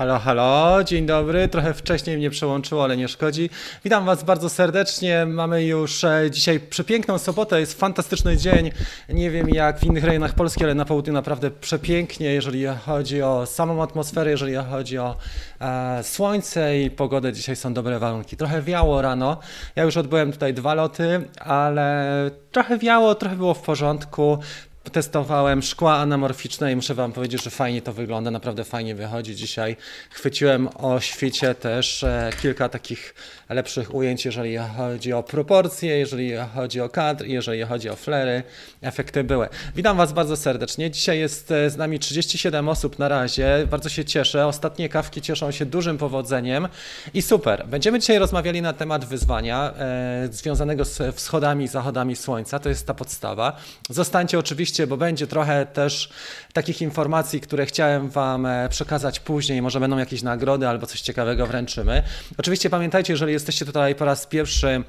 Halo, halo, dzień dobry. Trochę wcześniej mnie przełączyło, ale nie szkodzi. Witam Was bardzo serdecznie. Mamy już e, dzisiaj przepiękną sobotę, jest fantastyczny dzień. Nie wiem jak w innych rejonach Polski, ale na południu naprawdę przepięknie, jeżeli chodzi o samą atmosferę, jeżeli chodzi o e, słońce i pogodę. Dzisiaj są dobre warunki. Trochę wiało rano. Ja już odbyłem tutaj dwa loty, ale trochę wiało, trochę było w porządku. Testowałem szkła anamorficzne i muszę Wam powiedzieć, że fajnie to wygląda, naprawdę fajnie wychodzi dzisiaj. Chwyciłem o świecie też e, kilka takich lepszych ujęć, jeżeli chodzi o proporcje, jeżeli chodzi o kadr, jeżeli chodzi o flery. Efekty były. Witam Was bardzo serdecznie. Dzisiaj jest e, z nami 37 osób na razie. Bardzo się cieszę. Ostatnie kawki cieszą się dużym powodzeniem i super. Będziemy dzisiaj rozmawiali na temat wyzwania e, związanego z wschodami i zachodami słońca. To jest ta podstawa. Zostańcie oczywiście, bo będzie trochę też takich informacji, które chciałem Wam e, przekazać później. Może będą jakieś nagrody albo coś ciekawego wręczymy. Oczywiście pamiętajcie, jeżeli jesteście tutaj po raz pierwszy,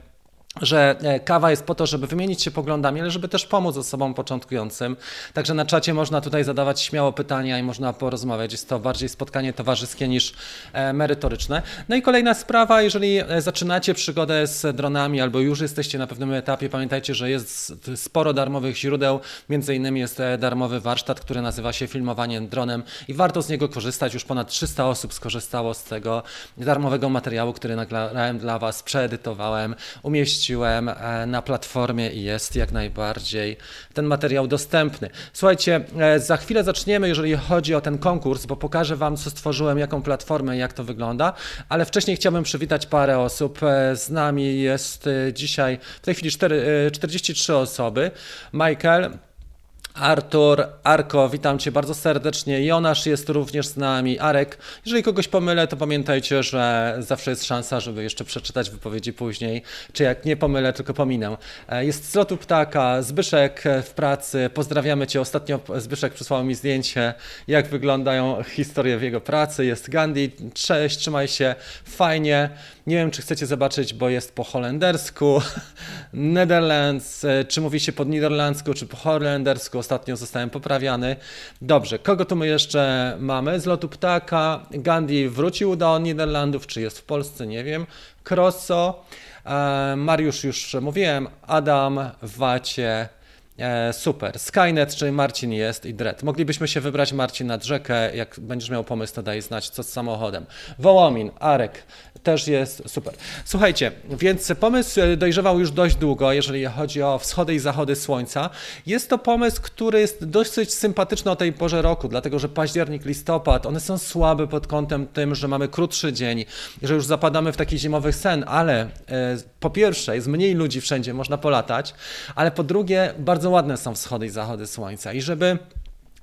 że e, kawa jest po to, żeby wymienić się poglądami, ale żeby też pomóc osobom początkującym. Także na czacie można tutaj zadawać śmiało pytania i można porozmawiać. Jest to bardziej spotkanie towarzyskie niż e, merytoryczne. No i kolejna sprawa, jeżeli e, zaczynacie przygodę z dronami albo już jesteście na pewnym etapie, pamiętajcie, że jest sporo darmowych źródeł. Między innymi jest darmowy warsztat, który nazywa się Filmowanie dronem i warto z niego korzystać. Już ponad 300 osób skorzystało z tego darmowego materiału, który nagrałem dla Was, przeedytowałem, umieściłem umieściłem e, na platformie i jest jak najbardziej ten materiał dostępny. Słuchajcie, e, za chwilę zaczniemy, jeżeli chodzi o ten konkurs, bo pokażę Wam, co stworzyłem, jaką platformę, jak to wygląda, ale wcześniej chciałbym przywitać parę osób. E, z nami jest dzisiaj w tej chwili 4, 43 osoby. Michael, Artur, Arko, witam Cię bardzo serdecznie. Jonasz jest również z nami. Arek, jeżeli kogoś pomylę, to pamiętajcie, że zawsze jest szansa, żeby jeszcze przeczytać wypowiedzi później, czy jak nie pomylę, tylko pominę. E, jest z lotu ptaka, Zbyszek w pracy, pozdrawiamy Cię. Ostatnio Zbyszek przysłał mi zdjęcie, jak wyglądają historie w jego pracy. Jest Gandhi, cześć, trzymaj się, fajnie. Nie wiem, czy chcecie zobaczyć, bo jest po holendersku. Netherlands, e, czy mówi się po niderlandzku, czy po holendersku. Ostatnio zostałem poprawiany. Dobrze, kogo tu my jeszcze mamy? Z lotu ptaka. Gandhi wrócił do Niderlandów, czy jest w Polsce, nie wiem. Kroso. E, Mariusz już mówiłem. Adam, Wacie. E, super. Skynet, czyli Marcin jest i Dread. Moglibyśmy się wybrać Marcin nad rzekę. Jak będziesz miał pomysł, to daj znać, co z samochodem. Wołomin, Arek, też jest super. Słuchajcie, więc pomysł dojrzewał już dość długo, jeżeli chodzi o wschody i zachody słońca. Jest to pomysł, który jest dosyć sympatyczny o tej porze roku, dlatego że październik, listopad, one są słabe pod kątem tym, że mamy krótszy dzień, że już zapadamy w taki zimowy sen, ale e, po pierwsze jest mniej ludzi wszędzie, można polatać, ale po drugie bardzo ładne są wschody i zachody słońca. I żeby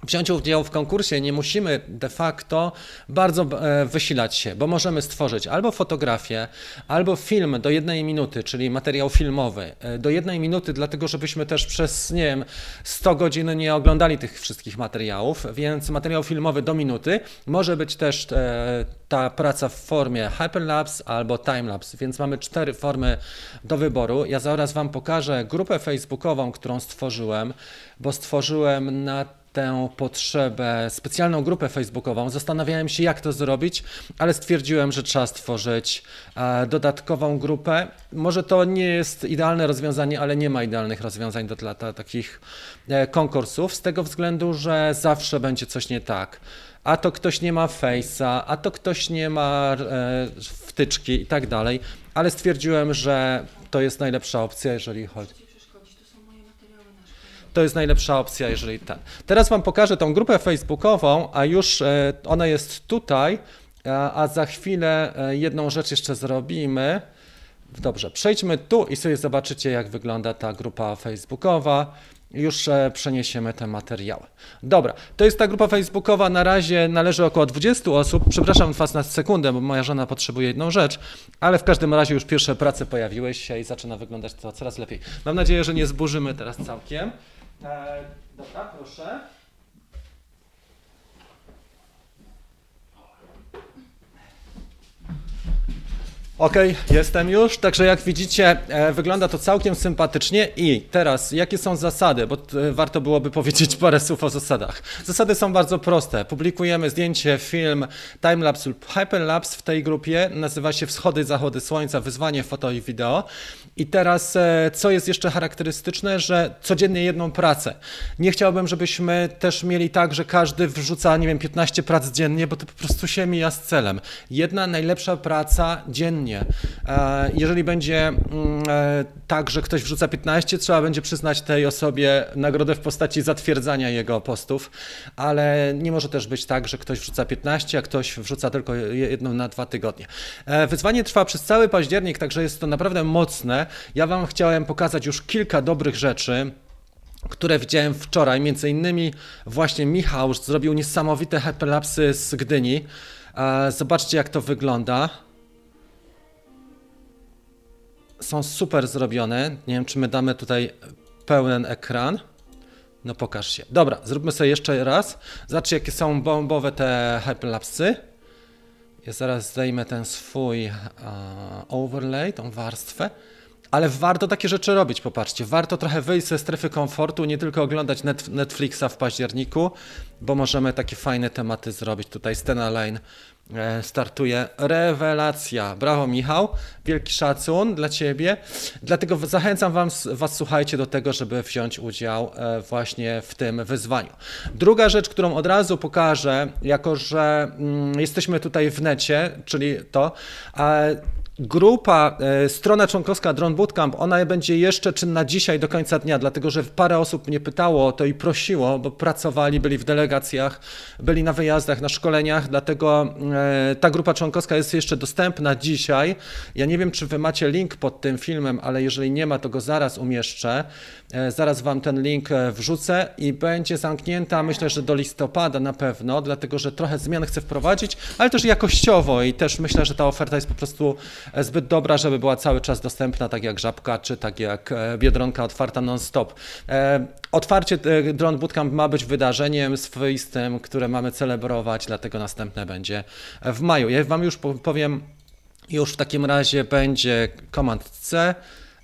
wziąć udział w konkursie nie musimy de facto bardzo e, wysilać się, bo możemy stworzyć albo fotografię, albo film do jednej minuty, czyli materiał filmowy e, do jednej minuty, dlatego żebyśmy też przez, nie wiem, 100 godzin nie oglądali tych wszystkich materiałów, więc materiał filmowy do minuty może być też e, ta praca w formie hyperlapse albo timelapse, więc mamy cztery formy do wyboru. Ja zaraz Wam pokażę grupę facebookową, którą stworzyłem, bo stworzyłem na tę potrzebę, specjalną grupę facebookową. Zastanawiałem się, jak to zrobić, ale stwierdziłem, że trzeba stworzyć e, dodatkową grupę. Może to nie jest idealne rozwiązanie, ale nie ma idealnych rozwiązań do dla takich e, konkursów, z tego względu, że zawsze będzie coś nie tak. A to ktoś nie ma face'a, a to ktoś nie ma e, wtyczki i tak dalej, ale stwierdziłem, że to jest najlepsza opcja, jeżeli chodzi to jest najlepsza opcja, jeżeli ten. Teraz Wam pokażę tą grupę facebookową, a już e, ona jest tutaj, a za chwilę e, jedną rzecz jeszcze zrobimy. Dobrze, przejdźmy tu i sobie zobaczycie, jak wygląda ta grupa facebookowa. Już e, przeniesiemy te materiały. Dobra, to jest ta grupa facebookowa. Na razie należy około 20 osób. Przepraszam Was na sekundę, bo moja żona potrzebuje jedną rzecz, ale w każdym razie już pierwsze prace pojawiły się i zaczyna wyglądać to coraz lepiej. Mam nadzieję, że nie zburzymy teraz całkiem. E, dobra, proszę. Okej, jestem już. Także jak widzicie, e, wygląda to całkiem sympatycznie. I teraz, jakie są zasady? Bo e, warto byłoby powiedzieć parę słów o zasadach. Zasady są bardzo proste. Publikujemy zdjęcie, film, timelapse lub hyperlapse w tej grupie. Nazywa się Wschody, Zachody Słońca, wyzwanie foto i wideo. I teraz, e, co jest jeszcze charakterystyczne, że codziennie jedną pracę. Nie chciałbym, żebyśmy też mieli tak, że każdy wrzuca, nie wiem, 15 prac dziennie, bo to po prostu się mija z celem. Jedna najlepsza praca dziennie. E, Jeżeli będzie mm, e, tak, że ktoś wrzuca 15, trzeba będzie przyznać tej osobie nagrodę w postaci zatwierdzania jego postów, ale nie może też być tak, że ktoś wrzuca 15, a ktoś wrzuca tylko jedną na dwa tygodnie. E, Wyzwanie trwa przez cały październik, także jest to naprawdę mocne. Ja Wam chciałem pokazać już kilka dobrych rzeczy które widziałem wczoraj. Między innymi właśnie Michał zrobił niesamowite hyperlapsy z Gdyni. Zobaczcie, jak to wygląda. Są super zrobione. Nie wiem, czy my damy tutaj pełen ekran. No pokaż się. Dobra, zróbmy sobie jeszcze raz. Zobaczcie, jakie są bombowe te hyperlapsy. Ja zaraz zdejmę ten swój e, overlay, tą warstwę. Ale warto takie rzeczy robić, popatrzcie. Warto trochę wyjść ze strefy komfortu, nie tylko oglądać net, Netflixa w październiku, bo możemy takie fajne tematy zrobić. Tutaj Stena Line e, startuje. Rewelacja. Brawo, Michał. Wielki szacun dla Ciebie. Dlatego zachęcam wam, Was, słuchajcie, do tego, żeby wziąć udział e, właśnie w tym wyzwaniu. Druga rzecz, którą od razu pokażę, jako że mm, jesteśmy tutaj w necie, czyli to, Grupa, e, strona członkowska Drone Bootcamp, ona będzie jeszcze czynna dzisiaj do końca dnia, dlatego że parę osób mnie pytało o to i prosiło, bo pracowali, byli w delegacjach, byli na wyjazdach, na szkoleniach, dlatego e, ta grupa członkowska jest jeszcze dostępna dzisiaj. Ja nie wiem, czy wy macie link pod tym filmem, ale jeżeli nie ma, to go zaraz umieszczę. E, Zaraz wam ten link wrzucę i będzie zamknięta, myślę, że do listopada na pewno, dlatego że trochę zmian chcę wprowadzić, ale też jakościowo i też myślę, że ta oferta jest po prostu zbyt dobra, żeby była cały czas dostępna, tak jak Żabka, czy tak jak e, Biedronka otwarta non-stop. E, Otwarcie e, Drone Bootcamp ma być wydarzeniem swoistym, które mamy celebrować, dlatego następne będzie w maju. Ja wam już po- powiem, już w takim razie będzie Command C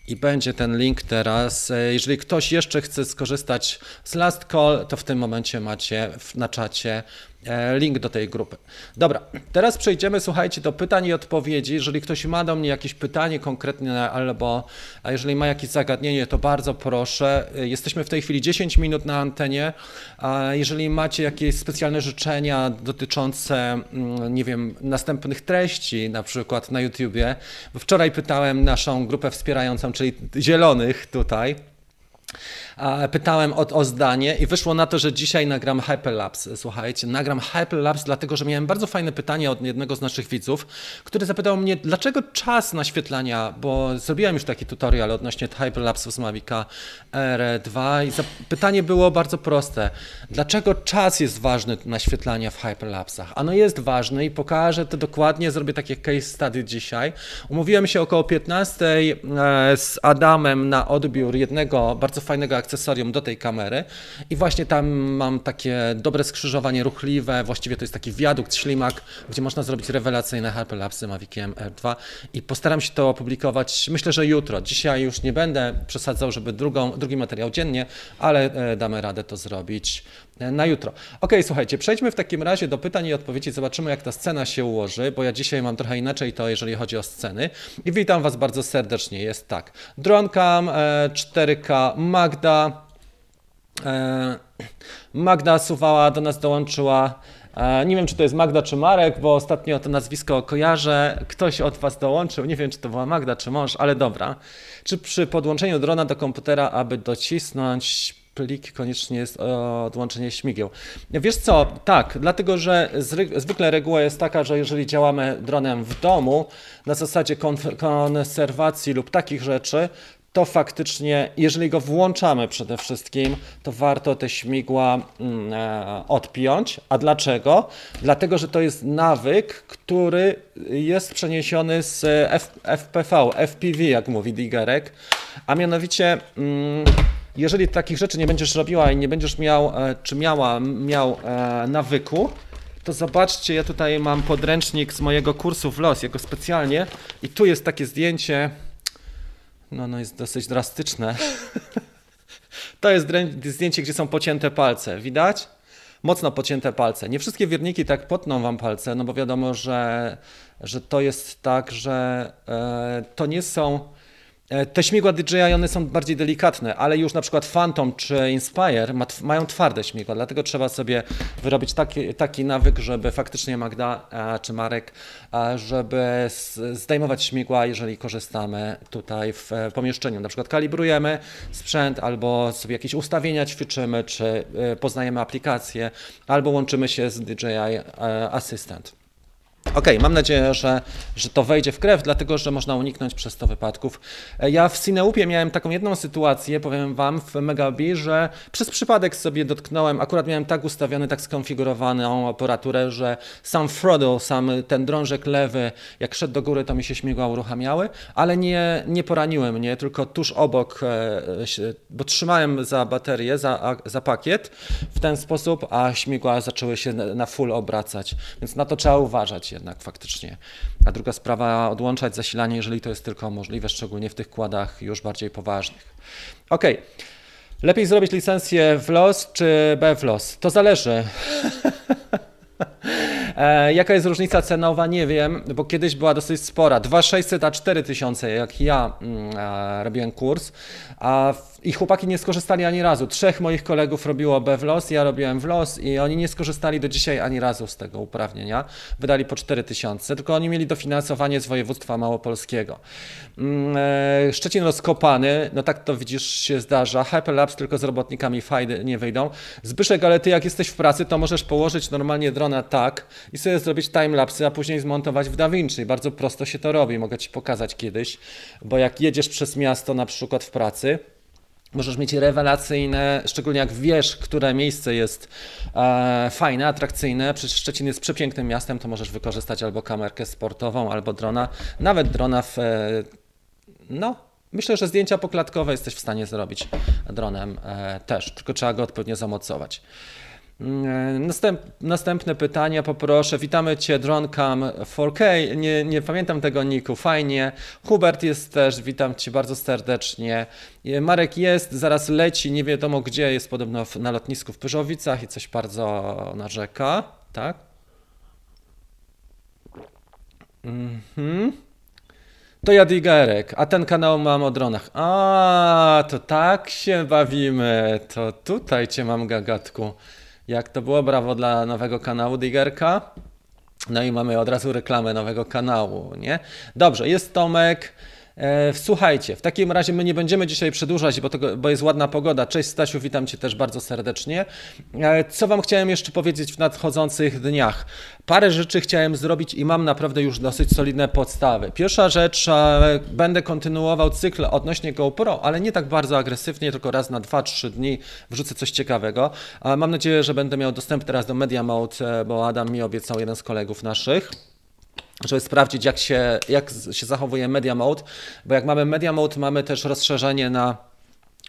i będzie ten link teraz. E, Jeżeli ktoś jeszcze chce skorzystać z Last Call, to w tym momencie macie na czacie e, link do tej grupy. Dobra, teraz przejdziemy, słuchajcie, do pytań i odpowiedzi. Jeżeli ktoś ma do mnie jakieś pytanie konkretne albo a jeżeli ma jakieś zagadnienie, to bardzo proszę. E, Jesteśmy w tej chwili 10 minut na antenie. Jeżeli macie jakieś specjalne życzenia dotyczące, mm, nie wiem, następnych treści, na przykład na YouTubie, wczoraj pytałem naszą grupę wspierającą, czyli zielonych tutaj, pytałem o, o zdanie i wyszło na to, że dzisiaj nagram Hyperlapse. Słuchajcie, nagram Hyperlapse, dlatego że miałem bardzo fajne pytanie od jednego z naszych widzów, który zapytał mnie, dlaczego czas naświetlania, bo zrobiłem już taki tutorial odnośnie Hyperlapse z Mavica R2 i pytanie było bardzo proste. Dlaczego czas jest ważny naświetlania w Hyperlapsach? Ano jest ważny i pokażę to dokładnie, zrobię takie case study dzisiaj. Umówiłem się około 15 e, z Adamem na odbiór jednego bardzo fajnego akcesorium do tej kamery. I właśnie tam mam takie dobre skrzyżowanie ruchliwe, właściwie to jest taki wiadukt, ślimak, gdzie można zrobić rewelacyjne hyperlapsy Maviciem R2 i postaram się to opublikować, myślę, że jutro. Dzisiaj już nie będę przesadzał, żeby drugą, drugi materiał dziennie, ale e, damy radę to zrobić na jutro. Ok, słuchajcie, przejdźmy w takim razie do pytań i odpowiedzi, zobaczymy jak ta scena się ułoży, bo ja dzisiaj mam trochę inaczej to, jeżeli chodzi o sceny. I witam Was bardzo serdecznie, jest tak. Droncam, e, 4K, Magda, E, Magda Suwała do nas dołączyła. E, Nie wiem, czy to jest Magda czy Marek, bo ostatnio to nazwisko kojarzę. Ktoś od Was dołączył. Nie wiem, czy to była Magda czy mąż, ale dobra. Czy przy podłączeniu drona do komputera, aby docisnąć plik, koniecznie jest e, odłączenie śmigieł? Wiesz co, tak, dlatego że zwykle reguła jest taka, że jeżeli działamy dronem w domu, na zasadzie konserwacji lub takich rzeczy, to faktycznie, jeżeli go włączamy przede wszystkim, to warto te śmigła mm, e, odpiąć. A dlaczego? Dlatego, że to jest nawyk, który jest przeniesiony z F, FPV, FPV, jak mówi Digerek, a mianowicie. Mm, jeżeli takich rzeczy nie będziesz robiła i nie będziesz miał, e, czy miała, miał e, nawyku, to zobaczcie, ja tutaj mam podręcznik z mojego kursu w los, jego specjalnie i tu jest takie zdjęcie, no, no jest dosyć drastyczne. To jest zdjęcie, gdzie są pocięte palce, widać? Mocno pocięte palce. Nie wszystkie wierniki tak potną wam palce, no bo wiadomo, że, że to jest tak, że e, to nie są Te śmigła DJI one są bardziej delikatne, ale już na przykład Phantom czy Inspire ma, mają twarde śmigła, dlatego trzeba sobie wyrobić taki, taki nawyk, żeby faktycznie Magda e, czy Marek, e, żeby zdejmować śmigła, jeżeli korzystamy tutaj w e, pomieszczeniu. Na przykład kalibrujemy sprzęt, albo sobie jakieś ustawienia ćwiczymy, czy e, poznajemy aplikacje, albo łączymy się z DJI e, Assistant. Okej, mam nadzieję, że, że to wejdzie w krew, dlatego że można uniknąć przez to wypadków. E, Ja w Cineupie miałem taką jedną sytuację, powiem Wam, w Megabi, że przez przypadek sobie dotknąłem, akurat miałem tak ustawiony, tak skonfigurowaną aparaturę, że sam throttle, sam ten drążek lewy, jak szedł do góry, to mi się śmigła uruchamiały, ale nie, nie poraniły mnie, tylko tuż obok, e, bo trzymałem za baterię, za, za pakiet w ten sposób, a śmigła zaczęły się na full obracać, więc na to trzeba uważać jednak faktycznie. A druga sprawa, odłączać zasilanie, jeżeli to jest tylko możliwe, szczególnie w tych kładach już bardziej poważnych. Okej. Lepiej zrobić licencję w LOS czy B w LOS? To zależy. E, jaka jest różnica cenowa? Nie wiem, bo kiedyś była dosyć spora. 2600 a 4000, jak ja mm, e, robiłem kurs, a w, i chłopaki nie skorzystali ani razu. Trzech moich kolegów robiło B w los, ja robiłem w los i oni nie skorzystali do dzisiaj ani razu z tego uprawnienia. Wydali po 4000, tylko oni mieli dofinansowanie z województwa małopolskiego. Mm, e, Szczecin rozkopany, no tak to widzisz się zdarza. Hyperlapse tylko z robotnikami fajny nie wyjdą. Zbyszek, ale ty jak jesteś w pracy, to możesz położyć normalnie drona tak i sobie zrobić timelapsy, a później zmontować w DaVinci. Bardzo prosto się to robi, mogę ci pokazać kiedyś, bo jak jedziesz przez miasto na przykład w pracy, Możesz mieć rewelacyjne, szczególnie jak wiesz, które miejsce jest e, fajne, atrakcyjne. Przecież Szczecin jest przepięknym miastem, to możesz wykorzystać albo kamerkę sportową, albo drona. Nawet drona w. E, no, myślę, że zdjęcia poklatkowe jesteś w stanie zrobić dronem e, też, tylko trzeba go odpowiednio zamocować. Mm, Następ, następne pytanie poproszę. Witamy Cię, Droncam 4K. Nie, nie pamiętam tego niku, fajnie. Hubert jest też, witam Cię bardzo serdecznie. E, Marek jest, zaraz leci, nie wiadomo gdzie, jest podobno na lotnisku w Pyrzowicach i coś bardzo narzeka, tak? Mhm. To ja Digerek, a ten kanał mam o dronach. A, to tak się bawimy. To tutaj cię mam gagatku. Jak to było? Brawo dla nowego kanału Digerka. No i mamy od razu reklamę nowego kanału, nie? Dobrze, jest Tomek. E, słuchajcie, w takim razie my nie będziemy dzisiaj przedłużać, bo, tego, bo jest ładna pogoda. Cześć Stasiu, witam Cię też bardzo serdecznie. E, co Wam chciałem jeszcze powiedzieć w nadchodzących dniach? Parę rzeczy chciałem zrobić i mam naprawdę już dosyć solidne podstawy. Pierwsza rzecz, e, będę kontynuował cykl odnośnie GoPro, ale nie tak bardzo agresywnie, tylko raz na 2-3 dni wrzucę coś ciekawego. Mam nadzieję, że będę miał dostęp teraz do Media Mode, bo Adam mi obiecał jeden z kolegów naszych żeby sprawdzić, jak się, jak się zachowuje Media Mode, bo jak mamy Media Mode, mamy też rozszerzenie na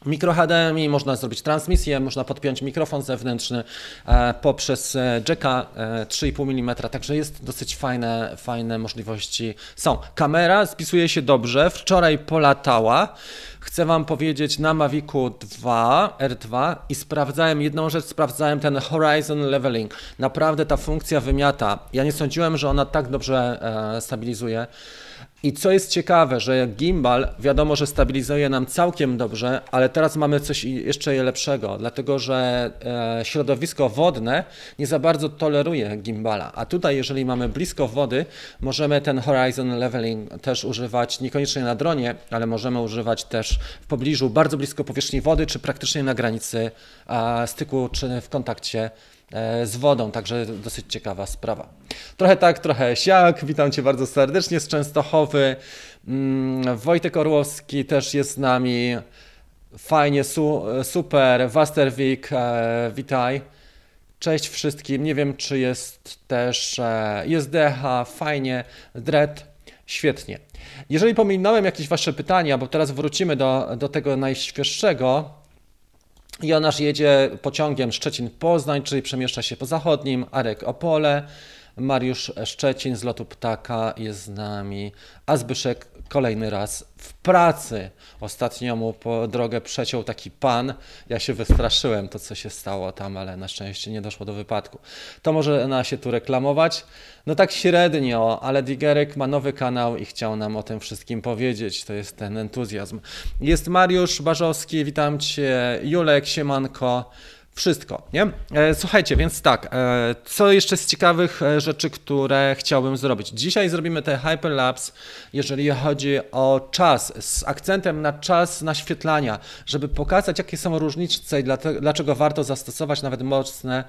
Mikro HDMI, można zrobić transmisję, można podpiąć mikrofon zewnętrzny e, poprzez e, jacka e, 3,5 mm, także jest dosyć fajne, fajne możliwości. Są. Kamera spisuje się dobrze, wczoraj polatała. Chcę Wam powiedzieć na Mavicu 2, R2 i sprawdzałem jedną rzecz, sprawdzałem ten Horizon Leveling. Naprawdę ta funkcja wymiata. Ja nie sądziłem, że ona tak dobrze e, stabilizuje. I co jest ciekawe, że gimbal wiadomo, że stabilizuje nam całkiem dobrze, ale teraz mamy coś jeszcze lepszego, dlatego że e, środowisko wodne nie za bardzo toleruje gimbala. A tutaj, jeżeli mamy blisko wody, możemy ten horizon leveling też używać niekoniecznie na dronie, ale możemy używać też w pobliżu, bardzo blisko powierzchni wody, czy praktycznie na granicy styku, czy w kontakcie z wodą, także dosyć ciekawa sprawa. Trochę tak, trochę siak. Witam Cię bardzo serdecznie z Częstochowy. Mm, Wojtek Orłowski też jest z nami. Fajnie, su, super. Wasterwik, e, witaj. Cześć wszystkim. Nie wiem, czy jest też. E, jest Decha, fajnie. Dread, świetnie. Jeżeli pominąłem jakieś Wasze pytania, bo teraz wrócimy do, do tego najświeższego, Jonasz jedzie pociągiem Szczecin-Poznań, czyli przemieszcza się po zachodnim, Arek Opole, Mariusz Szczecin z lotu ptaka jest z nami, a Zbyszek kolejny raz w pracy. Ostatnio mu po drogę przeciął taki pan. Ja się wystraszyłem to, co się stało tam, ale na szczęście nie doszło do wypadku. To może na się tu reklamować. No tak średnio, ale Digerek ma nowy kanał i chciał nam o tym wszystkim powiedzieć. To jest ten entuzjazm. Jest Mariusz Barzowski, witam Cię. Julek, Siemanko. Wszystko, nie? E, Słuchajcie, więc tak, e, co jeszcze z ciekawych e, rzeczy, które chciałbym zrobić? Dzisiaj zrobimy te Hyperlapse, jeżeli chodzi o czas, z akcentem na czas naświetlania, żeby pokazać, jakie są różnice i dlaczego warto zastosować nawet mocne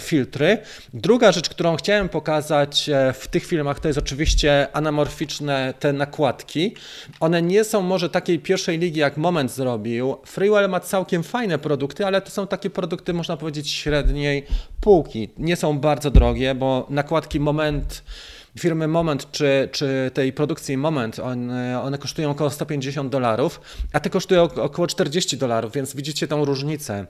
filtry. Druga rzecz, którą chciałem pokazać e, w tych filmach, to jest oczywiście anamorficzne te nakładki. One nie są może takiej pierwszej ligi, jak Moment zrobił. Freewell ma całkiem fajne produkty, ale to są takie produkty, można powiedzieć, średniej półki. Nie są bardzo drogie, bo nakładki Moment firmy Moment czy, czy tej produkcji Moment, one, one kosztują około 150 dolarów, a te kosztują ok- około 40 dolarów, więc widzicie tą różnicę.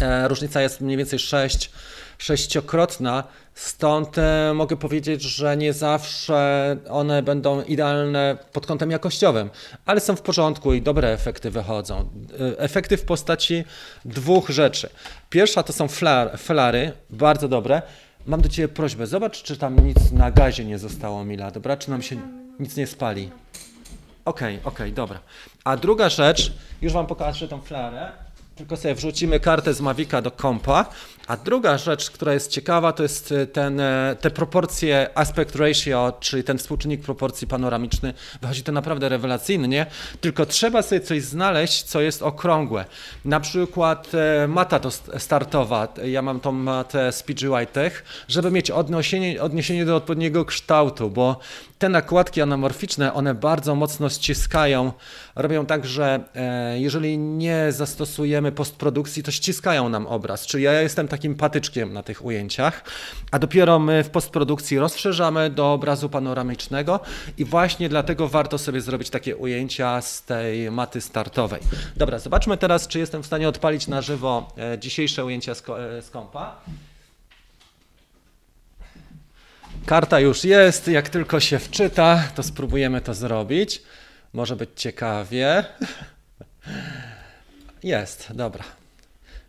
E, Różnica jest mniej więcej 6, sześciokrotna, stąd e, mogę powiedzieć, że nie zawsze one będą idealne pod kątem jakościowym, ale są w porządku i dobre efekty wychodzą. E, Efekty w postaci dwóch rzeczy. Pierwsza to są flar, flary, bardzo dobre. Mam do Ciebie prośbę, zobacz, czy tam nic na gazie nie zostało, Mila, dobra? Czy nam się nic nie spali? Okej, okej, dobra. A druga rzecz, już Wam pokażę tą flarę, tylko sobie wrzucimy kartę z Mavica do kompa. A druga rzecz, która jest ciekawa, to jest y, ten, e, te proporcje aspect ratio, czyli ten współczynnik proporcji panoramiczny. Wychodzi to naprawdę rewelacyjnie, tylko trzeba sobie coś znaleźć, co jest okrągłe. Na przykład e, mata to st- startowa, ja mam tą matę z PGY Tech, żeby mieć odniesienie, odniesienie do odpowiedniego kształtu, bo te nakładki anamorficzne, one bardzo mocno ściskają, robią tak, że e, jeżeli nie zastosujemy postprodukcji, to ściskają nam obraz. Czyli ja jestem takim patyczkiem na tych ujęciach, a dopiero my w postprodukcji rozszerzamy do obrazu panoramicznego i właśnie dlatego warto sobie zrobić takie ujęcia z tej maty startowej. Dobra, zobaczmy teraz, czy jestem w stanie odpalić na żywo e, dzisiejsze ujęcia e, z kompa. Karta już jest, jak tylko się wczyta, to spróbujemy to zrobić. Może być ciekawie. Jest, dobra.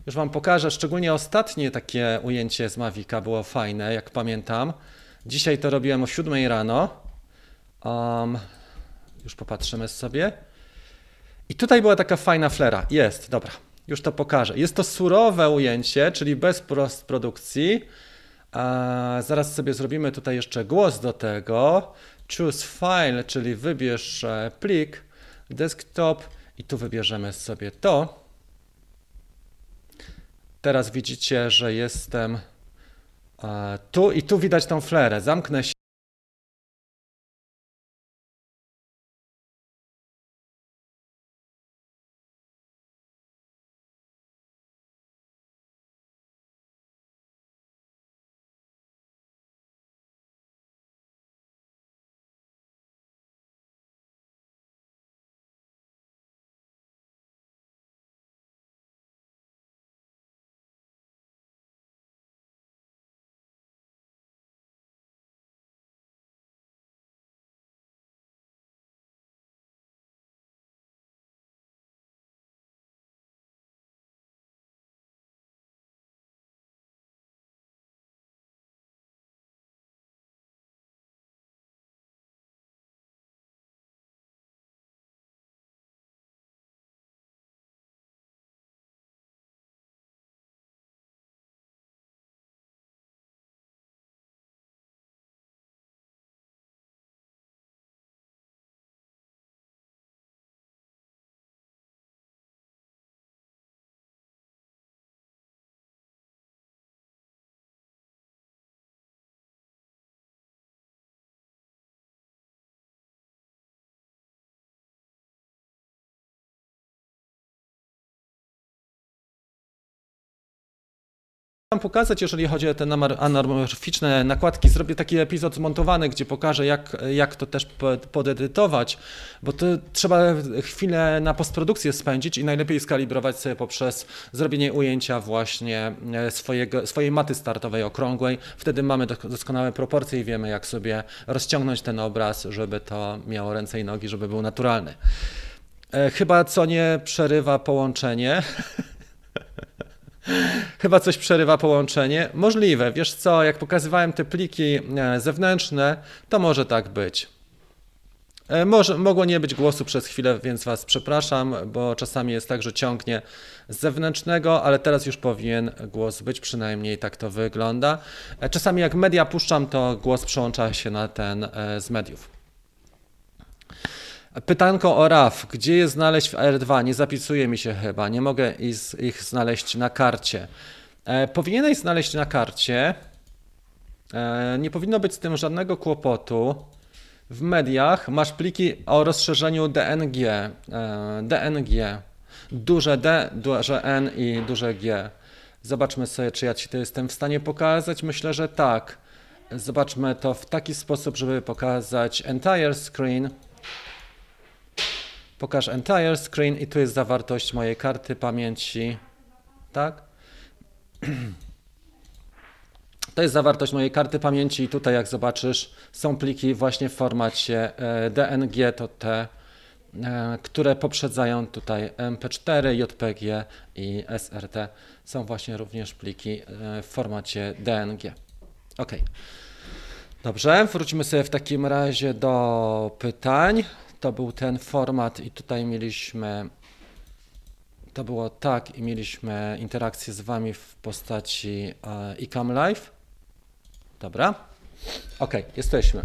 Już Wam pokażę, szczególnie ostatnie takie ujęcie z Mavica było fajne, jak pamiętam. Dzisiaj to robiłem o 7 rano. Um, już popatrzymy sobie. I tutaj była taka fajna flera. Jest, dobra. Już to pokażę. Jest to surowe ujęcie, czyli bez postprodukcji. A zaraz sobie zrobimy tutaj jeszcze głos do tego. Choose file, czyli wybierz e, plik, desktop i tu wybierzemy sobie to. Teraz widzicie, że jestem e, tu i tu widać tą flerę. Zamknę się. Pokazać, jeżeli chodzi o te anamorficzne nakładki. Zrobię taki epizod zmontowany, gdzie pokażę, jak, jak to też po- podedytować, bo to trzeba chwilę na postprodukcję spędzić i najlepiej skalibrować sobie poprzez zrobienie ujęcia właśnie e, swojego, swojej maty startowej okrągłej. Wtedy mamy do- doskonałe proporcje i wiemy, jak sobie rozciągnąć ten obraz, żeby to miało ręce i nogi, żeby był naturalny. E, Chyba co nie przerywa połączenie. Chyba coś przerywa połączenie. Możliwe, wiesz co, jak pokazywałem te pliki e, zewnętrzne, to może tak być. E, Może, mogło nie być głosu przez chwilę, więc Was przepraszam, bo czasami jest tak, że ciągnie z zewnętrznego, ale teraz już powinien głos być, przynajmniej tak to wygląda. E, Czasami jak media puszczam, to głos przełącza się na ten z mediów. Pytanko o RAW. Gdzie je znaleźć w R2? Nie zapisuje mi się chyba. Nie mogę ich znaleźć na karcie. E, powinieneś znaleźć na karcie. E, nie powinno być z tym żadnego kłopotu. W mediach masz pliki o rozszerzeniu DNG. E, DNG. Duże D, duże N i duże G. Zobaczmy sobie, czy ja Ci to jestem w stanie pokazać. Myślę, że tak. Zobaczmy to w taki sposób, żeby pokazać entire screen. Pokaż entire screen i tu jest zawartość mojej karty pamięci. Tak? To jest zawartość mojej karty pamięci i tutaj jak zobaczysz są pliki właśnie w formacie e, DNG, to te, e, które poprzedzają tutaj MP4, JPG i SRT. Są właśnie również pliki e, w formacie DNG. Ok. Dobrze, wróćmy sobie w takim razie do pytań. To był ten format i tutaj mieliśmy, to było tak i mieliśmy interakcję z Wami w postaci e, iCam Live. Dobra. Ok, jesteśmy.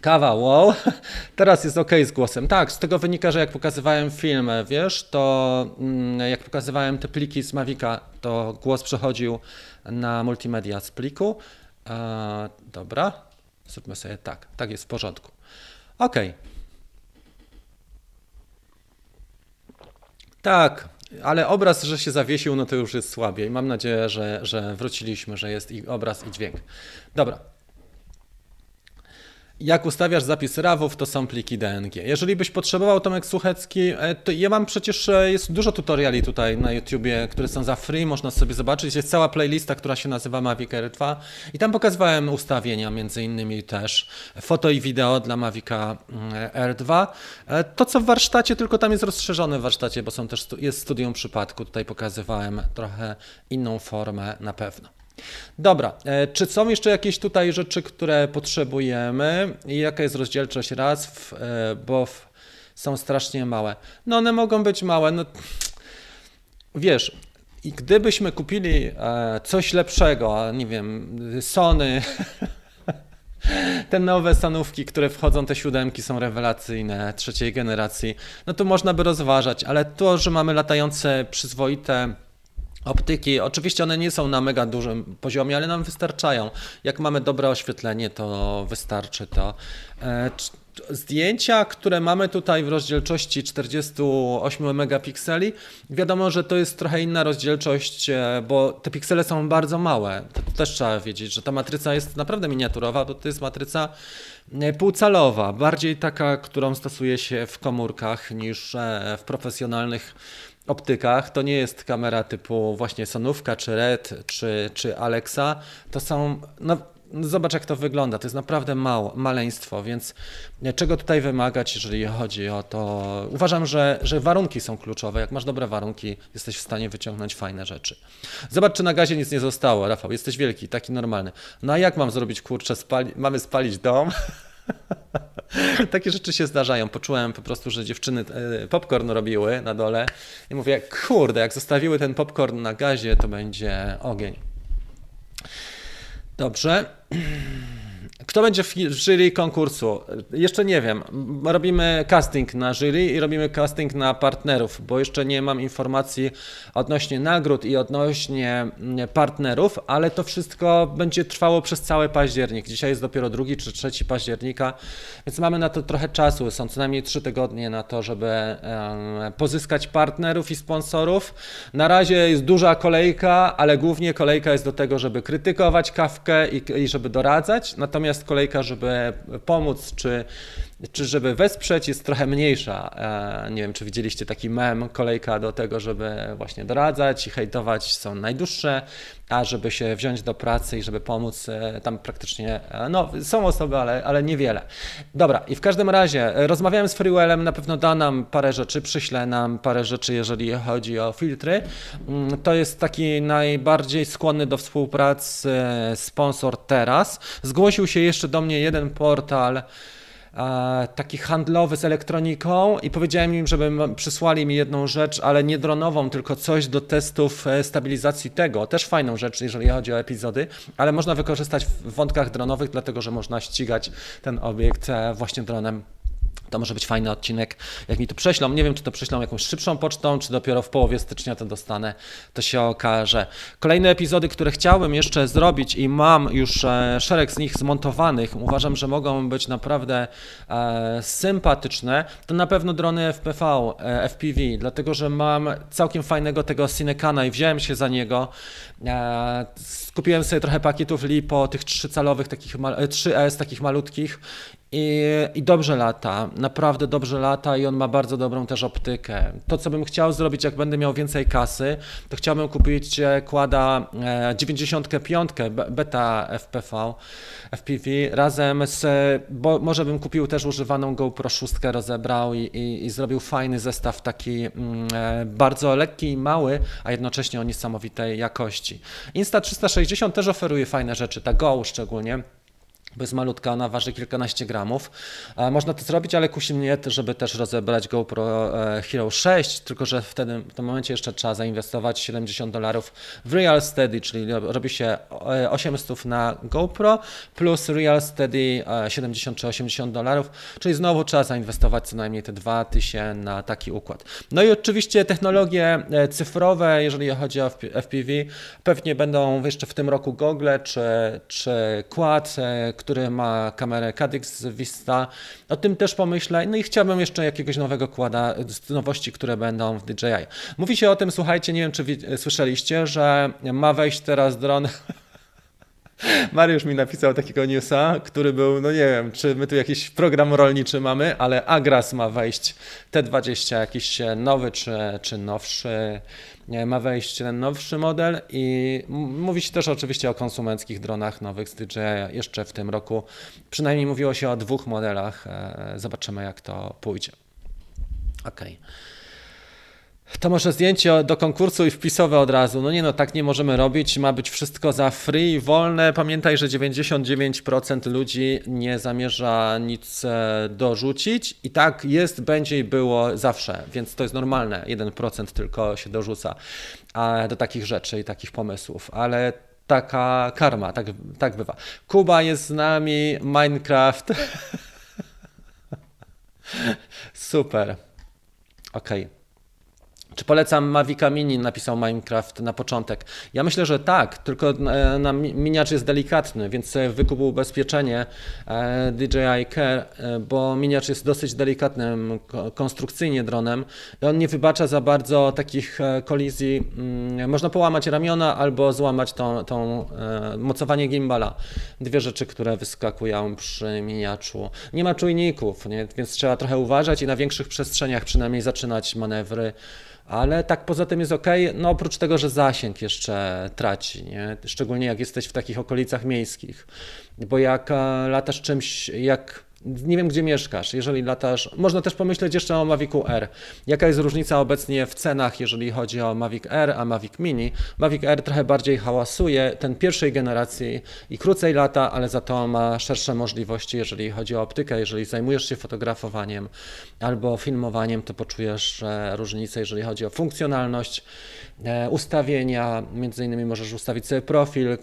Kawa, wow. Teraz jest ok z głosem. Tak, z tego wynika, że jak pokazywałem film, wiesz, to mm, jak pokazywałem te pliki z Mavica, to głos przechodził na multimedia z pliku. E, dobra, zróbmy sobie tak. Tak jest w porządku. Ok. Tak, ale obraz, że się zawiesił, no to już jest słabiej. Mam nadzieję, że, że wróciliśmy, że jest i obraz i dźwięk. Dobra. Jak ustawiasz zapis RAWów, to są pliki DNG. Jeżeli byś potrzebował, Tomek Suchecki, e, to ja mam przecież, e, jest dużo tutoriali tutaj na YouTubie, które są za free, można sobie zobaczyć. Jest cała playlista, która się nazywa Mavic R2 i tam pokazywałem ustawienia, między innymi też foto i wideo dla Mavica mm, R2. E, To co w warsztacie, tylko tam jest rozszerzone w warsztacie, bo są też, jest studium przypadku, tutaj pokazywałem trochę inną formę na pewno. Dobra, e, czy są jeszcze jakieś tutaj rzeczy, które potrzebujemy i jaka jest rozdzielczość raz, e, bo w, są strasznie małe? No one mogą być małe, no wiesz, i gdybyśmy kupili e, coś lepszego, nie wiem, Sony, te nowe Sanówki, które wchodzą, te siódemki są rewelacyjne, trzeciej generacji, no to można by rozważać, ale to, że mamy latające, przyzwoite Optyki, oczywiście one nie są na mega dużym poziomie, ale nam wystarczają. Jak mamy dobre oświetlenie, to wystarczy to. E, Zdjęcia, które mamy tutaj w rozdzielczości 48 megapikseli, wiadomo, że to jest trochę inna rozdzielczość, e, bo te piksele są bardzo małe. To też trzeba wiedzieć, że ta matryca jest naprawdę miniaturowa, bo to jest matryca e, półcalowa, bardziej taka, którą stosuje się w komórkach niż w profesjonalnych optykach. To nie jest kamera typu właśnie Sonówka, czy Red, czy, czy Alexa. To są, no zobacz jak to wygląda, to jest naprawdę mało, maleństwo, więc czego tutaj wymagać, jeżeli chodzi o to? Uważam, że, że warunki są kluczowe. Jak masz dobre warunki, jesteś w stanie wyciągnąć fajne rzeczy. Zobacz, czy na gazie nic nie zostało, Rafał, jesteś wielki, taki normalny. No a jak mam zrobić, kurczę, spali... mamy spalić dom? Takie rzeczy się zdarzają. Poczułem po prostu, że dziewczyny e, popcorn robiły na dole i mówię, kurde, jak zostawiły ten popcorn na gazie, to będzie ogień. Dobrze. Kto będzie w jury konkursu? Jeszcze nie wiem. Robimy casting na jury i robimy casting na partnerów, bo jeszcze nie mam informacji odnośnie nagród i odnośnie mm, partnerów, ale to wszystko będzie trwało przez cały październik. Dzisiaj jest dopiero drugi czy trzeci października, więc mamy na to trochę czasu. Są co najmniej trzy tygodnie na to, żeby pozyskać partnerów i sponsorów. Na razie jest duża kolejka, ale głównie kolejka jest do tego, żeby krytykować kawkę i, i żeby doradzać, natomiast kolejka, żeby pomóc czy czy żeby wesprzeć jest trochę mniejsza. E, nie wiem, czy widzieliście taki mem, kolejka do tego, żeby właśnie doradzać i hejtować są najdłuższe, a żeby się wziąć do pracy i żeby pomóc, e, tam praktycznie, e, no są osoby, ale, ale niewiele. Dobra, i w każdym razie rozmawiałem z Freewellem, na pewno da nam parę rzeczy, przyśle nam parę rzeczy, jeżeli chodzi o filtry. Mm, to jest taki najbardziej skłonny do współpracy sponsor teraz. Zgłosił się jeszcze do mnie jeden portal, taki handlowy z elektroniką i powiedziałem im, żeby przysłali mi jedną rzecz, ale nie dronową, tylko coś do testów e, stabilizacji tego. Też fajną rzecz, jeżeli chodzi o epizody, ale można wykorzystać w wątkach dronowych, dlatego że można ścigać ten obiekt e, właśnie dronem to może być fajny odcinek, jak mi to prześlą. Nie wiem, czy to prześlą jakąś szybszą pocztą, czy dopiero w połowie stycznia to dostanę. To się okaże. Kolejne epizody, które chciałbym jeszcze zrobić i mam już e, szereg z nich zmontowanych, uważam, że mogą być naprawdę e, sympatyczne, to na pewno drony FPV, e, FPV, dlatego że mam całkiem fajnego tego Cinecana i wziąłem się za niego. E, skupiłem sobie trochę pakietów LiPo, tych trzycalowych, takich, 3S takich malutkich i, I, dobrze lata, naprawdę dobrze lata i on ma bardzo dobrą też optykę. To, co bym chciał zrobić, jak będę miał więcej kasy, to chciałbym kupić kłada 95 e, beta FPV, FPV razem z, bo może bym kupił też używaną GoPro 6, rozebrał i, i, i zrobił fajny zestaw taki mm, e, bardzo lekki i mały, a jednocześnie o niesamowitej jakości. Insta360 też oferuje fajne rzeczy, ta Go szczególnie bo jest malutka, ona waży kilkanaście gramów. Można to zrobić, ale kusi mnie, żeby też rozebrać GoPro e, Hero 6, tylko że wtedy w tym momencie jeszcze trzeba zainwestować 70 dolarów w Real Steady, czyli robi się 800 e, na GoPro plus Real Steady 70 e, czy 80 dolarów, czyli znowu trzeba zainwestować co najmniej te 2000 na taki układ. No i oczywiście technologie cyfrowe, jeżeli chodzi o FPV, pewnie będą jeszcze w tym roku gogle czy, czy quad, który ma kamerę Cadix Vista. O tym też pomyślę. No i chciałbym jeszcze jakiegoś nowego kłada, nowości, które będą w DJI. Mówi się o tym, słuchajcie, nie wiem czy słyszeliście, że ma wejść teraz dron Mariusz mi napisał takiego newsa, który był, no nie wiem, czy my tu jakiś program rolniczy mamy, ale Agras ma wejść T20, jakiś nowy czy, czy nowszy ma wejść ten nowszy model i mówi się też oczywiście o konsumenckich dronach nowych z DJI jeszcze w tym roku. Przynajmniej mówiło się o dwóch modelach. E, zobaczymy jak to pójdzie. Ok. To może zdjęcie do konkursu i wpisowe od razu. No nie no, tak nie możemy robić. Ma być wszystko za free, wolne. Pamiętaj, że 99% ludzi nie zamierza nic e, dorzucić. I tak jest, będzie i było zawsze, więc to jest normalne. 1% tylko się dorzuca do takich rzeczy i takich pomysłów. Ale taka karma, tak, tak bywa. Kuba jest z nami, Minecraft. Super. Okej. Okay. Czy polecam Mavica Mini, napisał Minecraft na początek. Ja myślę, że tak, tylko e, na miniacz jest delikatny, więc wykupił ubezpieczenie e, DJI Care, e, bo miniacz jest dosyć delikatnym konstrukcyjnie dronem i on nie wybacza za bardzo takich kolizji. Mm, można połamać ramiona albo złamać tą, tą mocowanie gimbala. Dwie rzeczy, które wyskakują przy miniaczu. Nie ma czujników, nie? więc trzeba trochę uważać i na większych przestrzeniach przynajmniej zaczynać manewry ale tak poza tym jest ok, no oprócz tego, że zasięg jeszcze traci, nie? szczególnie jak jesteś w takich okolicach miejskich, bo jak e, latasz czymś, jak Nie wiem, gdzie mieszkasz, jeżeli latasz. Można też pomyśleć jeszcze o Mavicu R. Jaka jest różnica obecnie w cenach, jeżeli chodzi o Mavic R, a Mavic Mini? Mavic R trochę bardziej hałasuje, ten pierwszej generacji i krócej lata, ale za to ma szersze możliwości, jeżeli chodzi o optykę. Jeżeli zajmujesz się fotografowaniem albo filmowaniem, to poczujesz różnicę, jeżeli chodzi o funkcjonalność, e, ustawienia. Między innymi możesz ustawić sobie profil e,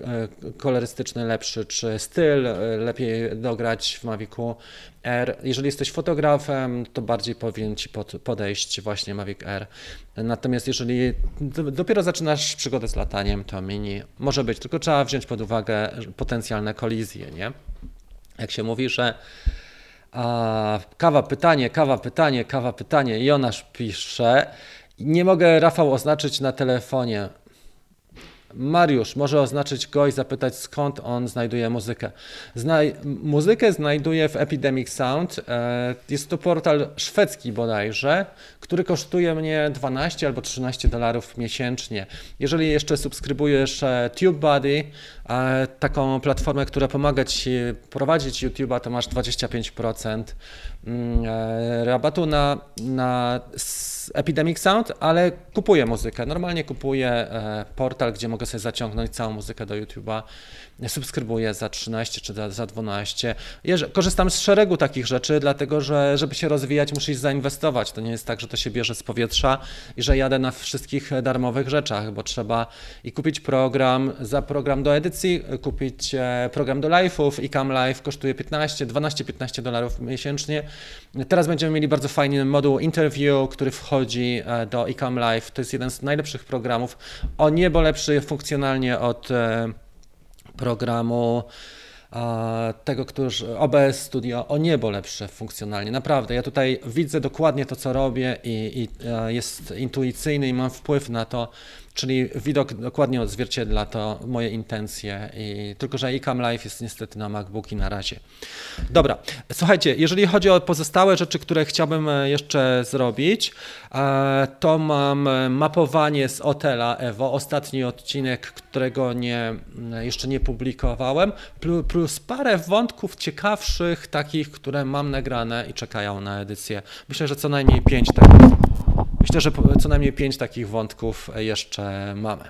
kolorystyczny lepszy, czy styl e, lepiej dograć w Mavicu R. Jeżeli jesteś fotografem, to bardziej powinien Ci podejść właśnie Mavic R. Natomiast jeżeli dopiero zaczynasz przygodę z lataniem, to Mini może być, tylko trzeba wziąć pod uwagę potencjalne kolizje, nie? Jak się mówi, że a, kawa pytanie, kawa pytanie, kawa pytanie. Jonasz pisze, nie mogę Rafał oznaczyć na telefonie. Mariusz może oznaczyć go i zapytać skąd on znajduje muzykę. Znaj muzykę znajduje w Epidemic Sound. E, jest to portal szwedzki bodajże, który kosztuje mnie 12 albo 13 dolarów miesięcznie. Jeżeli jeszcze subskrybujesz e, TubeBuddy, e, taką platformę, która pomaga Ci prowadzić YouTube'a, to masz 25% mm, rabatu na, na Epidemic Sound, ale kupuję muzykę. Normalnie kupuję portal, gdzie mogę sobie zaciągnąć całą muzykę do YouTube'a. Subskrybuję za 13 czy za 12. Korzystam z szeregu takich rzeczy, dlatego że żeby się rozwijać, musisz zainwestować. To nie jest tak, że to się bierze z powietrza i że jadę na wszystkich darmowych rzeczach, bo trzeba i kupić program, za program do edycji, kupić e, program do live'ów i Cam Live kosztuje 15, 12-15 dolarów miesięcznie. Teraz będziemy mieli bardzo fajny moduł interview, który wchodzi e, do iCam Live. To jest jeden z najlepszych programów, o niebo lepszy funkcjonalnie od e, programu tego, który OBS Studio o niebo lepsze funkcjonalnie. Naprawdę, ja tutaj widzę dokładnie to, co robię i, i jest intuicyjny i mam wpływ na to, Czyli widok dokładnie odzwierciedla to moje intencje, i, tylko że iCam Live jest niestety na MacBooki na razie. Dobra, słuchajcie, jeżeli chodzi o pozostałe rzeczy, które chciałbym e, jeszcze zrobić, e, to mam e, mapowanie z Otela Evo, ostatni odcinek, którego nie, jeszcze nie publikowałem, plus parę wątków ciekawszych, takich, które mam nagrane i czekają na edycję. Myślę, że co najmniej pięć takich Myślę, że co najmniej pięć takich wątków jeszcze mamy.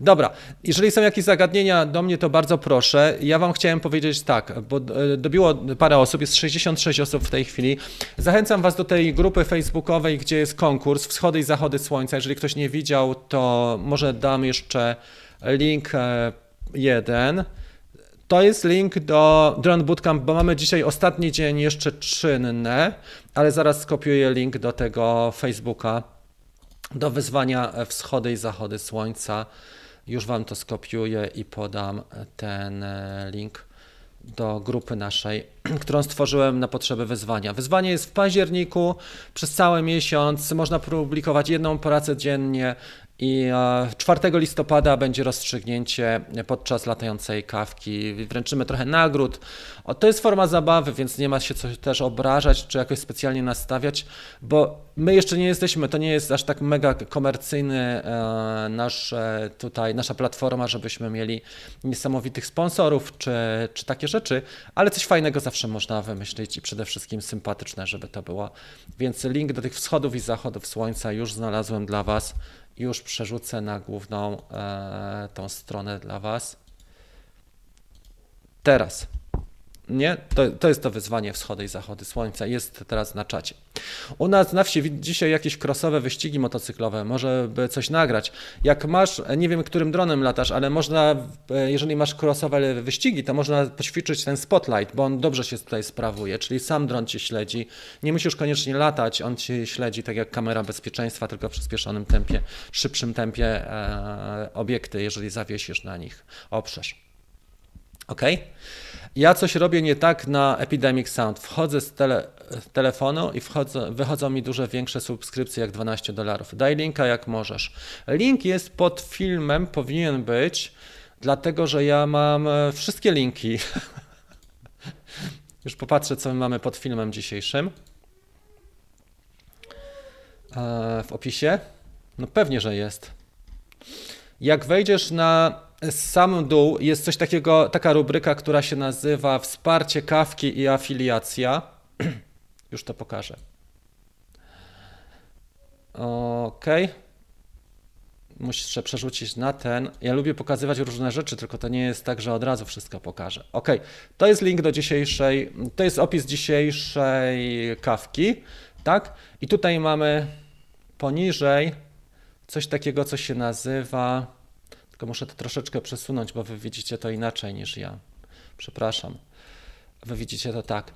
Dobra, jeżeli są jakieś zagadnienia do mnie, to bardzo proszę. Ja Wam chciałem powiedzieć tak, bo e, dobiło parę osób, jest 66 osób w tej chwili. Zachęcam Was do tej grupy facebookowej, gdzie jest konkurs Wschody i Zachody Słońca. Jeżeli ktoś nie widział, to może dam jeszcze link e, jeden. To jest link do Drone Bootcamp, bo mamy dzisiaj ostatni dzień jeszcze czynny, ale zaraz skopiuję link do tego Facebooka, do wyzwania wschody i zachody słońca. Już Wam to skopiuję i podam ten e, link do grupy naszej, którą stworzyłem na potrzeby wyzwania. Wyzwanie jest w październiku, przez cały miesiąc można publikować jedną pracę dziennie i 4 e, listopada będzie rozstrzygnięcie podczas latającej kawki. Wręczymy trochę nagród. O, to jest forma zabawy, więc nie ma się co też obrażać czy jakoś specjalnie nastawiać, bo my jeszcze nie jesteśmy, to nie jest aż tak mega komercyjny e, nasz e, tutaj, nasza platforma, żebyśmy mieli niesamowitych sponsorów czy, czy takie rzeczy, ale coś fajnego zawsze można wymyślić i przede wszystkim sympatyczne, żeby to było. Więc link do tych wschodów i zachodów słońca już znalazłem dla Was już przerzucę na główną e, tą stronę dla Was. Teraz. Nie? To, to jest to wyzwanie wschody i zachody słońca. Jest teraz na czacie. U nas na wsi dzisiaj jakieś krosowe wyścigi motocyklowe, może by coś nagrać. Jak masz, nie wiem którym dronem latasz, ale można, e, jeżeli masz krosowe wyścigi, to można poćwiczyć ten spotlight, bo on dobrze się tutaj sprawuje, czyli sam dron cię śledzi. Nie musisz koniecznie latać, on cię śledzi tak jak kamera bezpieczeństwa, tylko w przyspieszonym tempie, szybszym tempie e, obiekty, jeżeli zawiesisz na nich, oprzesz. Ok? Ja coś robię nie tak na Epidemic Sound. Wchodzę z tele, telefonu i wchodzę, wychodzą mi duże, większe subskrypcje jak 12 dolarów. Daj linka jak możesz. Link jest pod filmem, powinien być, dlatego że ja mam e, wszystkie linki. Już popatrzę, co my mamy pod filmem dzisiejszym. E, w opisie. No pewnie, że jest. Jak wejdziesz na sam dół jest coś takiego, taka rubryka, która się nazywa Wsparcie kawki i afiliacja. Już to pokażę. Ok. Muszę przerzucić na ten. Ja lubię pokazywać różne rzeczy, tylko to nie jest tak, że od razu wszystko pokażę. Ok, to jest link do dzisiejszej, to jest opis dzisiejszej kawki, tak? I tutaj mamy poniżej coś takiego, co się nazywa, tylko muszę to troszeczkę przesunąć, bo wy widzicie to inaczej niż ja. Przepraszam. Wy widzicie to tak.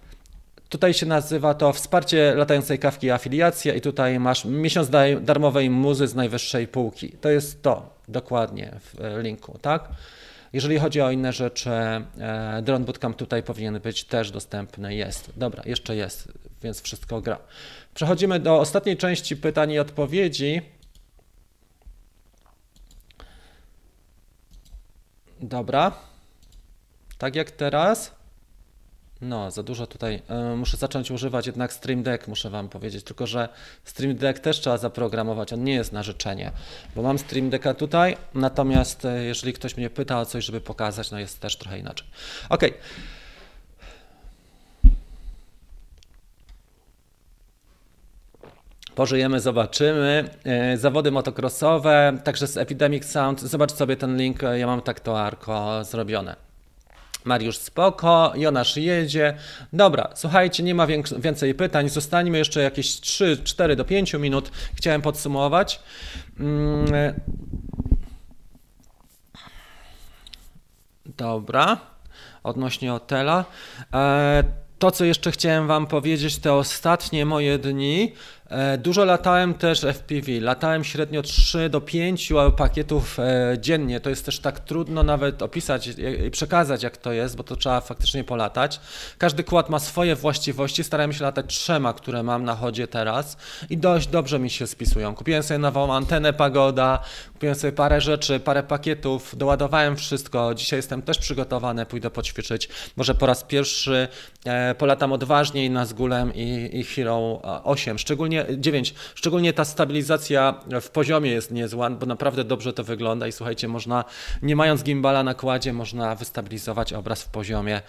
Tutaj się nazywa to wsparcie latającej kawki afiliacja i tutaj masz miesiąc darmowej muzy z najwyższej półki. To jest to dokładnie w e, linku, tak? Jeżeli chodzi o inne rzeczy, e, Drone Bootcamp tutaj powinien być też dostępny. Jest. Dobra, jeszcze jest, więc wszystko gra. Przechodzimy do ostatniej części pytań i odpowiedzi. Dobra. Tak jak teraz. No, za dużo tutaj. Y, muszę zacząć używać jednak Stream Deck, muszę Wam powiedzieć. Tylko, że Stream Deck też trzeba zaprogramować. On nie jest na życzenie, bo mam Stream Decka tutaj. Natomiast y, jeżeli ktoś mnie pyta o coś, żeby pokazać, no jest też trochę inaczej. Ok. Pożyjemy, zobaczymy. Y, zawody motocrossowe, także z Epidemic Sound. Zobacz sobie ten link, ja mam tak to arko zrobione. Mariusz spoko, Jonasz jedzie. Dobra, słuchajcie, nie ma więcej pytań. Zostańmy jeszcze jakieś 3, 4 do 5 minut. Chciałem podsumować. Mm. Dobra, odnośnie hotela. E, to, co jeszcze chciałem Wam powiedzieć, te ostatnie moje dni E, dużo latałem też FPV. Latałem średnio 3 do 5 pakietów e, dziennie. To jest też tak trudno nawet opisać i przekazać, jak to jest, bo to trzeba faktycznie polatać. Każdy kład ma swoje właściwości. Starałem się latać trzema, które mam na chodzie teraz i dość dobrze mi się spisują. Kupiłem sobie nową antenę Pagoda, kupiłem sobie parę rzeczy, parę pakietów, doładowałem wszystko. Dzisiaj jestem też przygotowany, pójdę poćwiczyć. Może po raz pierwszy e, polatam odważniej na Zgulem i, i Hero 8. Szczególnie szczególnie 9, szczególnie ta stabilizacja w poziomie jest niezła, bo naprawdę dobrze to wygląda i słuchajcie, można nie mając gimbala na kładzie, można wystabilizować obraz w poziomie.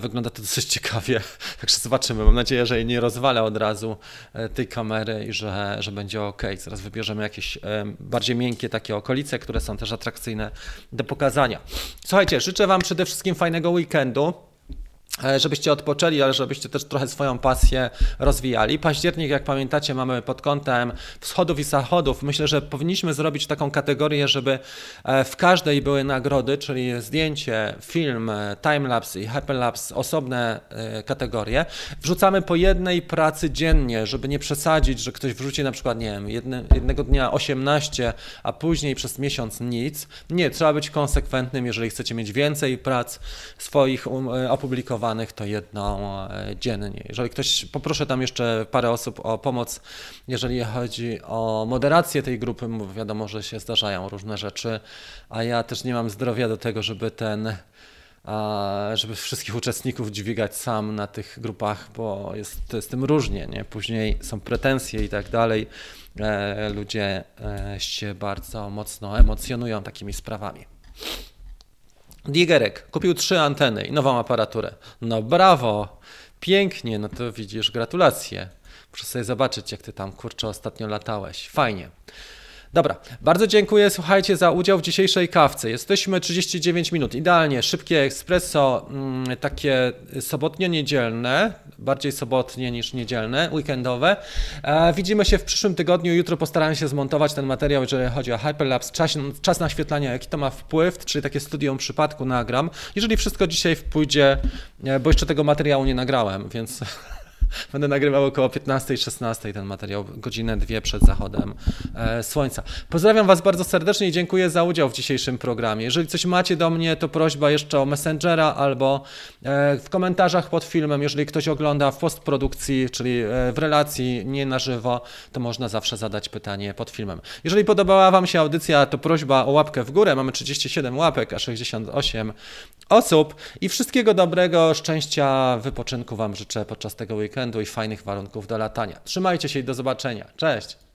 Wygląda to dosyć ciekawie, także zobaczymy. Mam nadzieję, że nie rozwalę od razu e, tej kamery i że, że będzie ok. Zaraz wybierzemy jakieś e, bardziej miękkie takie okolice, które są też atrakcyjne do pokazania. Słuchajcie, życzę Wam przede wszystkim fajnego weekendu. E, żebyście odpoczęli, ale żebyście też trochę swoją pasję rozwijali. Październik, jak pamiętacie, mamy pod kątem wschodów i zachodów. Myślę, że powinniśmy zrobić taką kategorię, żeby e, w każdej były nagrody, czyli zdjęcie, film, e, timelapse i hyperlapse, osobne kategorie. Wrzucamy po jednej pracy dziennie, żeby nie przesadzić, że ktoś wrzuci na przykład, nie wiem, jedne, jednego dnia 18, a później przez miesiąc nic. Nie, trzeba być konsekwentnym, jeżeli chcecie mieć więcej prac swoich um, to jedną e, dziennie. Jeżeli ktoś, poproszę tam jeszcze parę osób o pomoc, jeżeli chodzi o moderację tej grupy, wiadomo, że się zdarzają różne rzeczy, a ja też nie mam zdrowia do tego, żeby ten żeby wszystkich uczestników dźwigać sam na tych grupach, bo jest z tym różnie, nie? Później są pretensje i tak dalej. E, ludzie e, się bardzo mocno emocjonują takimi sprawami. Digerek kupił trzy anteny i nową aparaturę. No brawo, pięknie, no to widzisz, gratulacje. Muszę sobie zobaczyć, jak ty tam kurczę ostatnio latałeś. Fajnie. Dobra, bardzo dziękuję, słuchajcie, za udział w dzisiejszej kawce. Jesteśmy 39 minut, idealnie, szybkie espresso, mm, takie sobotnio-niedzielne, bardziej sobotnie niż niedzielne, weekendowe. E, widzimy się w przyszłym tygodniu, jutro postaram się zmontować ten materiał, jeżeli chodzi o Hyperlapse, czas, czas naświetlania, jaki to ma wpływ, czyli takie studium przypadku nagram. Jeżeli wszystko dzisiaj pójdzie, e, bo jeszcze tego materiału nie nagrałem, więc Będę nagrywał około 15-16 ten materiał, godzinę, dwie przed zachodem e, słońca. Pozdrawiam Was bardzo serdecznie i dziękuję za udział w dzisiejszym programie. Jeżeli coś macie do mnie, to prośba jeszcze o Messengera albo e, w komentarzach pod filmem. Jeżeli ktoś ogląda w postprodukcji, czyli e, w relacji, nie na żywo, to można zawsze zadać pytanie pod filmem. Jeżeli podobała Wam się audycja, to prośba o łapkę w górę. Mamy 37 łapek, a 68 osób. I wszystkiego dobrego, szczęścia, wypoczynku Wam życzę podczas tego weekendu i fajnych warunków do latania. Trzymajcie się i do zobaczenia. Cześć!